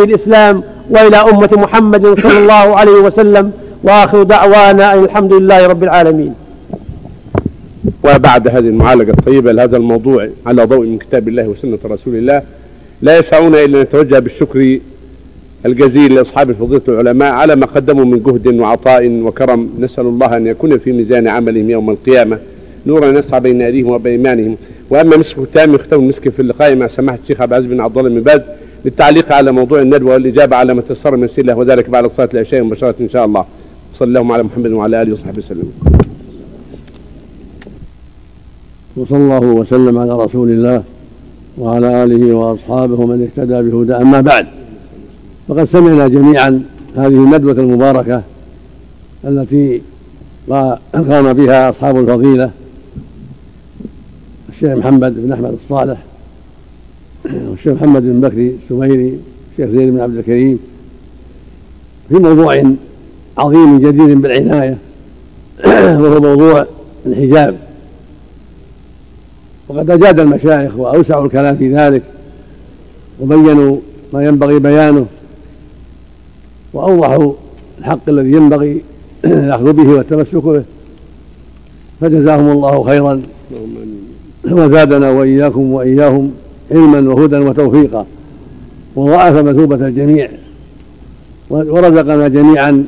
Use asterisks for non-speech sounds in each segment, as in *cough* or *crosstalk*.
الإسلام وإلى أمة محمد صلى الله عليه وسلم وآخر دعوانا أن الحمد لله رب العالمين. وبعد هذه المعالجة الطيبة لهذا الموضوع على ضوء من كتاب الله وسنة رسول الله لا يسعنا إلا نتوجه بالشكر الجزيل لأصحاب فضيلة العلماء على ما قدموا من جهد وعطاء وكرم. نسأل الله أن يكون في ميزان عملهم يوم القيامة. نورا يسعى بين أيديهم وبأيمانهم وأما مسك التام ختام المسك في اللقاء مع سماحة الشيخ عبد العزيز بن عبد الله بن باز. للتعليق على موضوع الندوة والإجابة على ما تيسر من سلة وذلك بعد صلاة العشاء مباشرة إن شاء الله. صلى اللهم على محمد وعلى آله وصحبه وسلم. وصلى الله وسلم على رسول الله وعلى آله وأصحابه من اهتدى بهدى. أما بعد فقد سمعنا جميعا هذه الندوة المباركة التي قام بها أصحاب الفضيلة الشيخ محمد بن أحمد الصالح والشيخ محمد بن بكري السميري الشيخ زيد بن عبد الكريم في موضوع عظيم جدير بالعناية *clears throat* وهو موضوع الحجاب. وقد أجاد المشايخ وأوسعوا الكلام في ذلك وبينوا ما ينبغي بيانه وأوضحوا الحق الذي ينبغي *clears throat* الأخذ به والتمسك به. فجزاهم الله خيرا. وزادنا وإياكم وإياهم. علما وهدى وتوفيقا وضاعف مثوبة الجميع ورزقنا جميعا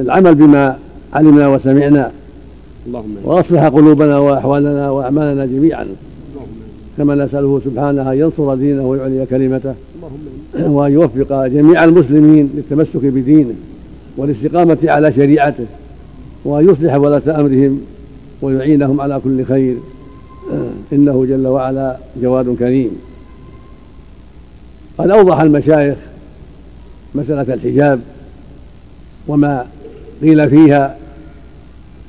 العمل بما علمنا وسمعنا اللهم وأصلح قلوبنا وأحوالنا وأعمالنا جميعا كما نسأله سبحانه أن ينصر دينه ويعلي كلمته وأن يوفق جميع المسلمين للتمسك بدينه والاستقامة على شريعته وأن يصلح ولاة أمرهم ويعينهم على كل خير. إنه جل وعلا جواد كريم. قد أوضح المشايخ مسألة الحجاب وما قيل فيها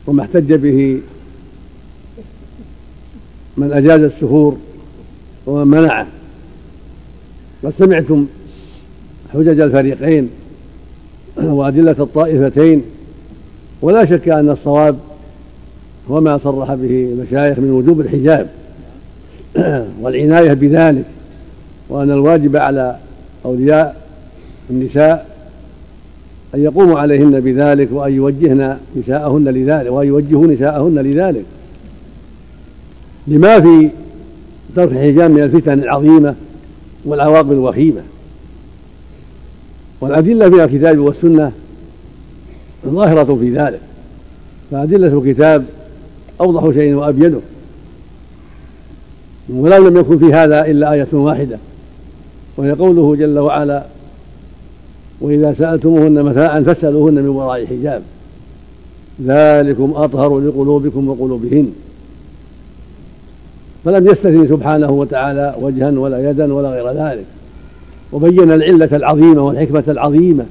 وما احتج به من أجاز السفور ومن منعه. قد سمعتم حجج الفريقين وأدلة الطائفتين ولا شك أن الصواب وما صرح به المشايخ من وجوب الحجاب. *clears throat* والعناية بذلك وأن الواجب على أولياء النساء أن يقوموا عليهن بذلك وأن يوجهن نساءهن لذلك وأن يوجهوا نساءهن لذلك. لما في ترك الحجاب من الفتن العظيمة والعواقب الوخيمة. والأدلة في الكتاب والسنة ظاهرة في ذلك فأدلة الكتاب أوضح شيء وأبينه ولو لم يكن في هذا إلا آية واحدة وهي قوله جل وعلا وإذا سألتموهن متاعا فاسألوهن من وراء حجاب ذلكم أطهر لقلوبكم وقلوبهن. فلم يستثني سبحانه وتعالى وجها ولا يدا ولا غير ذلك وبين العلة العظيمة والحكمة العظيمة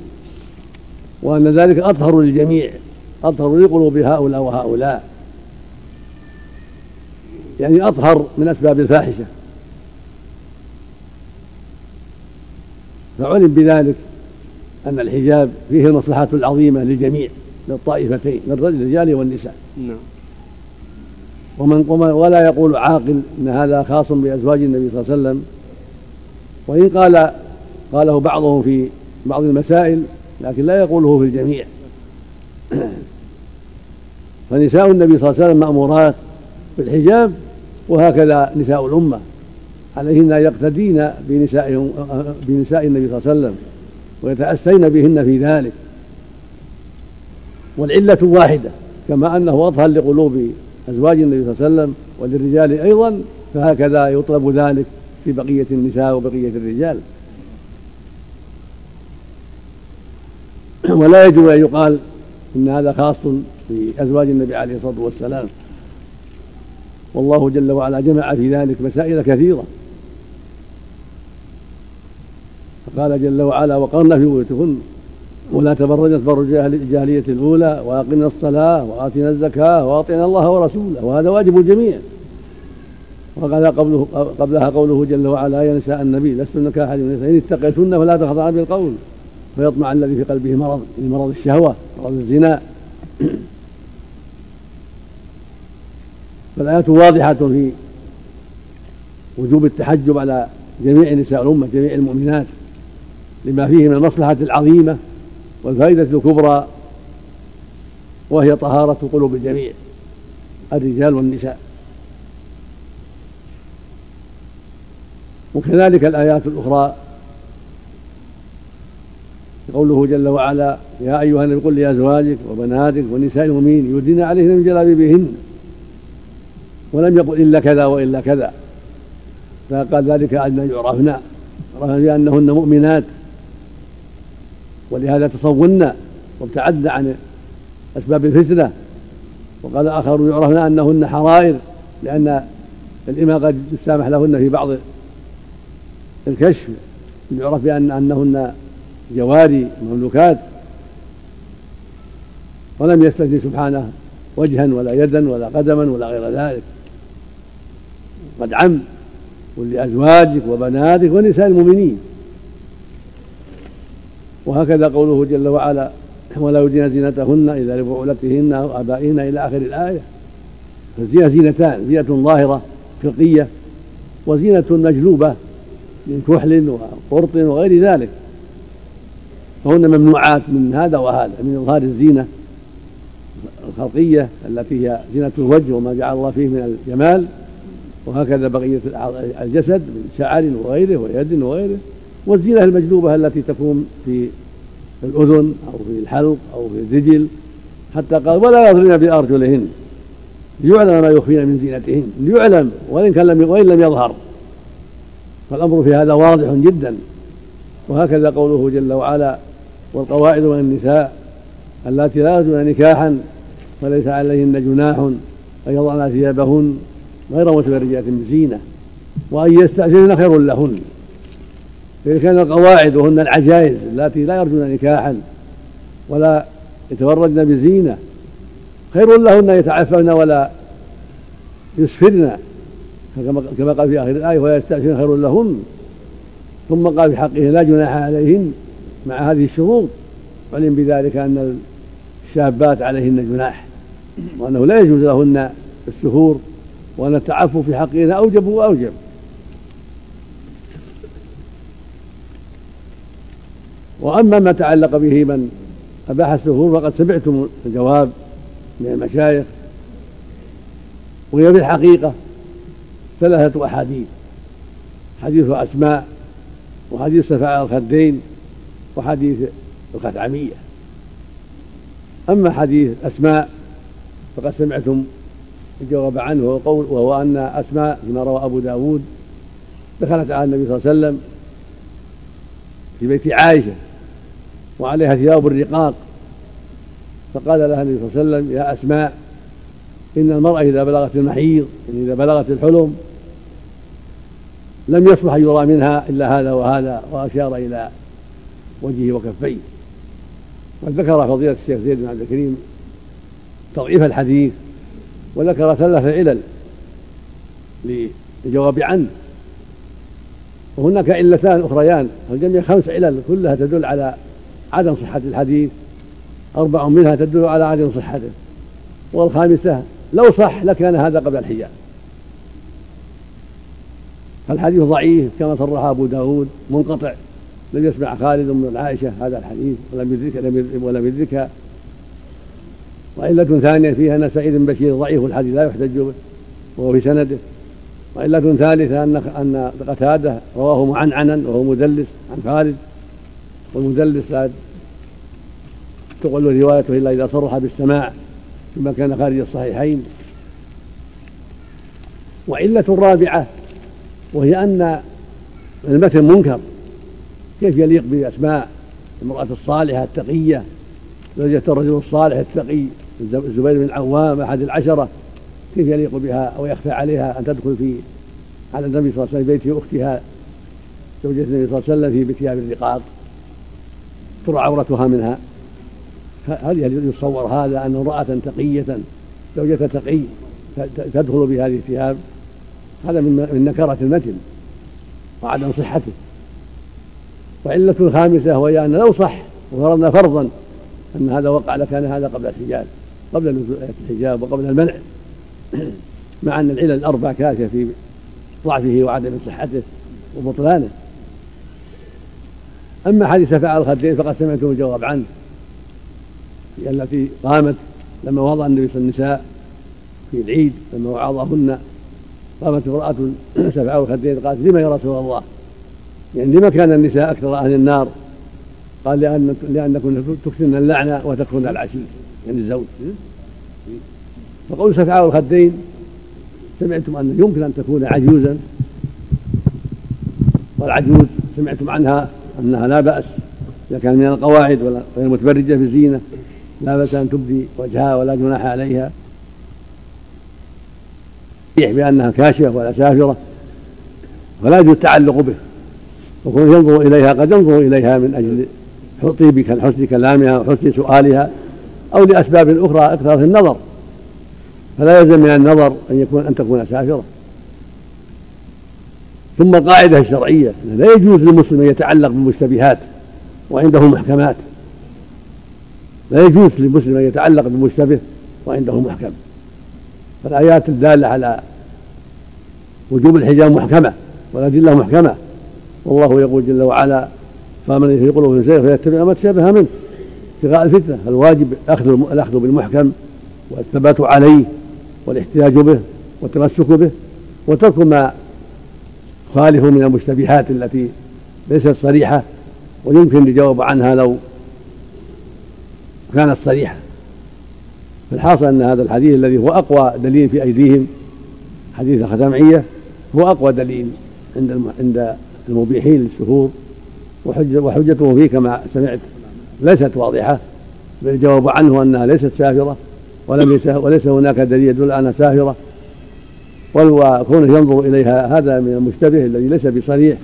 وأن ذلك أطهر للجميع أطهر لقلوب هؤلاء وهؤلاء. يعني أطهر من أسباب الفاحشة. فعلم بذلك أن الحجاب فيه المصلحة العظيمة للجميع للطائفتين للرجال والنساء. نعم. ومن ولا يقول عاقل إن هذا خاص بأزواج النبي صلى الله عليه وسلم. وإن قال قاله بعضهم في بعض المسائل لكن لا يقوله في الجميع. *clears throat* فنساء النبي صلى الله عليه وسلم مأمورات بالحجاب وهكذا نساء الأمة عليهن أن يقتدين بنساء بنساء النبي صلى الله عليه وسلم ويتأسين بهن في ذلك. والعلة واحدة كما أنه أطهر لقلوب أزواج النبي صلى الله عليه وسلم وللرجال أيضا فهكذا يطلب ذلك في بقية النساء وبقية الرجال. ولا يجوز أن يقال إن هذا خاص بأزواج النبي عليه الصلاة والسلام. والله جل وعلا جمع في ذلك مسائل كثيرة. فقال جل وعلا وقرنا في بيوتكن ولا تبرجن تبرج الجاهلية الأولى وأقمنا الصلاة وآتينا الزكاة وأطعنا الله ورسوله وهذا واجب الجميع. وقال قبله قبلها قوله جل وعلا يا نساء النبي لستن كأحد من النساء إن اتقيتن فلا تخضعن بالقول فيطمع الذي في قلبه مرض مرض الشهوة مرض الزنا. فالآية واضحة في وجوب التحجب على جميع نساء الأمة جميع المؤمنات لما فيه من المصلحة العظيمة والفائدة الكبرى وهي طهارة قلوب الجميع الرجال والنساء. وكذلك الآيات الأخرى قوله جل وعلا يا أيها النبي قل لأزواجك وبناتك ونساء المؤمنين يدين عليهن من جلابيبهن ولم يقل إلا كذا وإلا كذا. فقال ذلك أن يعرفن عرفن بأنهن مؤمنات. ولهذا تصون وابتعدن عن أسباب الفتنة. وقال آخر يعرفن أنهن حرائر لأن الإماء قد يسامح لهن في بعض الكشف. يعرف بأن أنهن جواري مملوكات. ولم يستثني سبحانه. وجها ولا يدا ولا قدما ولا غير ذلك. قد عم قل لأزواجك وبناتك ونساء المؤمنين. وهكذا قوله جل وعلا ولا يدين زينتهن إلا لبعولتهن أو آبائهن إلى آخر الآية. فالزينة زينتان زينة ظاهرة خلقية وزينة مجلوبة من كحل وقرط وغير ذلك. فهن ممنوعات من هذا وهذا من إظهار الزينة. الخلقية التي هي زينة الوجه وما جعل الله فيه من الجمال وهكذا بقية الجسد من شعر وغيره ويد وغيره والزينة المجلوبة التي تكون في الأذن أو في الحلق أو في الرجل حتى قال ولا يضربن بأرجلهن ليعلم ما يخفين من زينتهن ليعلم وإن كان لم وإن لم يظهر. فالأمر في هذا واضح جدا. وهكذا قوله جل وعلا والقواعد من النساء اللاتي لا يرجون نكاحا فليس عليهن جناح أن يضعن ثيابهن غير متبرجات بزينة وأن يستأذن خير لهن. كان القواعد وهن العجائز اللاتي لا يرجون نكاحا ولا يتبرجن بزينة خير لهن يتعففن ولا يسفرن كما قال في آخر الآية ويستأذن خير لهن. ثم قال في حقه لا جناح عليهن مع هذه الشروط. علم بذلك أن الشابات عليهن جناح وأنه لا يجوز لهن السفور وأن التعفف في حقهن أوجب وأوجب. وأما ما تعلق به من أباح السفور فقد سمعتم الجواب من المشايخ وهي في الحقيقة ثلاثة أحاديث حديث أسماء وحديث سفاء الخدين وحديث الخثعمية. أما حديث أسماء فقد سمعتم الجواب عنه وقول وهو أن أسماء فيما روى أبو داود دخلت على النبي صلى الله عليه وسلم في بيت عائشة وعليها ثياب الرقاق فقال لها النبي صلى الله عليه وسلم يا أسماء إن المرأة إذا بلغت المحيض يعني إذا بلغت الحلم لم يصلح يرى منها إلا هذا وهذا وأشار إلى وجهه وكفيه وذكر فضيلة الشيخ زيد بن عبد الكريم تضعيف الحديث وذكر ثلاث علل للجواب عنه. وهناك علتان أخريان. الجميع خمس علل كلها تدل على عدم صحة الحديث. أربع منها تدل على عدم صحته. والخامسة لو صح لكان هذا قبل الحجاب فالحديث ضعيف كما صرح أبو داود منقطع. لم يسمع خالد بن عائشة هذا الحديث ولم يدرك ولم يدركها وعلة ثانية فيها أن سعيد بن بشير ضعيف الحديث لا يحتج به وهو في سنده. وعلة ثالثة أن أن قتادة رواه معنعنا وهو مدلس عن خالد. والمدلس لا تقبل روايته إلا إذا صرح بالسماع فيما كان خارج الصحيحين. وعلة رابعة وهي أن المتن منكر. كيف يليق بأسماء المرأة الصالحة التقية؟ زوجة الرجل الصالح التقي الزبير بن العوام أحد العشرة. كيف يليق بها أو يخفى عليها أن تدخل في على النبي صلى الله عليه وسلم بيت أختها زوجة النبي صلى الله عليه وسلم في بيتها بالرقاق ترى عورتها منها. هل يتصور هذا أن امرأة تقية زوجة تقي تدخل بهذه الثياب؟ هذا من نكرة المتن وعدم صحته. وعلة خامسة وهي أن لو صح وفرضنا فرضا أن هذا وقع لكان هذا قبل الحجاب قبل نزول آية الحجاب وقبل المنع. *clears throat* مع أن العلل الأربع كافية في ضعفه وعدم صحته وبطلانه. أما حديث سفع الخدين فقد سمعتم الجواب عنه التي قامت لما وضع النبي صلى الله عليه وسلم النساء في العيد لما وعظهن قامت امرأة *clears throat* سفع الخدين قالت لما يا رسول الله؟ يعني لما كان النساء أكثر أهل النار؟ قال لأن لأنكن تكثرن اللعنة وتكفرن العشير يعني الزوج فقول سفعاء الخدين سمعتم أن يمكن أن تكون عجوزا؟ والعجوز سمعتم عنها أنها لا بأس إذا كان من القواعد ولا غير متبرجة بالزينة لا بأس أن تبدي وجهها ولا جناح عليها. بأنها كاشفة ولا سافرة فلا يجوز التعلق به. وكون ينظر إليها قد ينظر إليها من أجل طيب حسن كلامها وحسن سؤالها أو لأسباب أخرى أكثر في النظر. فلا يلزم من النظر أن يكون أن تكون سافرة. ثم القاعدة الشرعية لا يجوز للمسلم أن يتعلق بالمشتبهات وعنده محكمات. لا يجوز للمسلم أن يتعلق بالمشتبه وعنده محكم. فالآيات الدالة على وجوب الحجاب محكمة والأدلة محكمة. والله يقول جل وعلا فمن في قلوبهم زيغ فيتبع ما تشابه منه. ابتغاء الفتنة الواجب الأخذ الأخذ بالمحكم والثبات عليه والاحتجاج به والتمسك به وترك ما خالف من المشتبهات التي ليست صريحة ويمكن الجواب عنها لو كانت صريحة. فالحاصل أن هذا الحديث الذي هو أقوى دليل في أيديهم حديث الختامعيه هو أقوى دليل عند عند المبيحين للشهور وحجته فيه كما سمعت ليست واضحة بل الجواب عنه أنها ليست سافرة ولم وليس هناك دليل يدل أنها سافرة. وكونه ينظر إليها هذا من المشتبه الذي ليس بصريح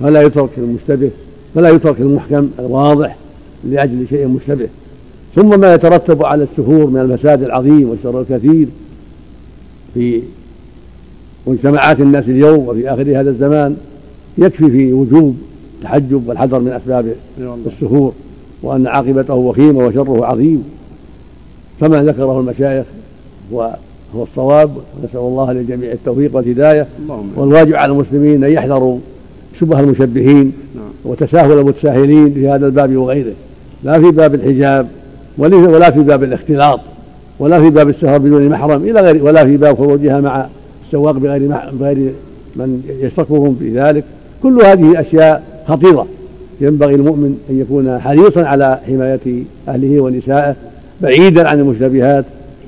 فلا يترك المشتبه فلا يترك المحكم الواضح لأجل شيء مشتبه. ثم ما يترتب على السفور من الفساد العظيم والشر الكثير في مجتمعات الناس اليوم وفي آخر هذا الزمان يكفي في وجوب التحجب والحذر من أسباب السفور وأن عاقبته وخيمة وشره عظيم. كما ذكره المشايخ هو هو الصواب نسأل الله للجميع التوفيق والهداية. والواجب على المسلمين أن يحذروا شبه المشبهين نعم. وتساهل المتساهلين في هذا الباب وغيره. لا في باب الحجاب ولا في باب الاختلاط ولا في باب السفر بدون محرم إلى غير ولا في باب خروجها مع السواق بغير بغير من يشركهم في ذلك. كل هذه أشياء خطيرة. ينبغي المؤمن أن يكون حريصا على حماية أهله ونسائه بعيدا عن المشتبهات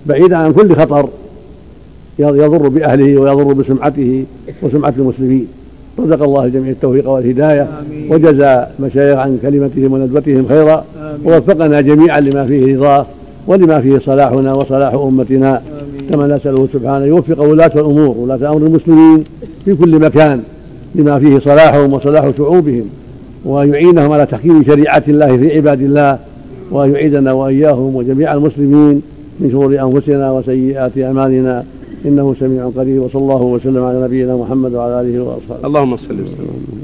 بعيدا عن كل خطر يضر بأهله ويضر بسمعته وسمعة المسلمين. رزق الله الجميع التوفيق والهداية وجزى مشايخ عن كلمتهم وندبتهم خيرا ووفقنا جميعا لما فيه رضاه ولما فيه صلاحنا وصلاح أمتنا. كما نسأله سبحانه يوفق ولاة الأمور ولاة أمر المسلمين في كل مكان. لما فيه صلاحهم وصلاح شعوبهم ويعينهم على تحكيم شريعة الله في عباد الله ويعيدنا وإياهم وجميع المسلمين من شرور أنفسنا وسيئات أعمالنا. إنه سميع قريب وصلى الله وسلم على نبينا محمد وعلى آله وأصحابه. اللهم صل وسلم.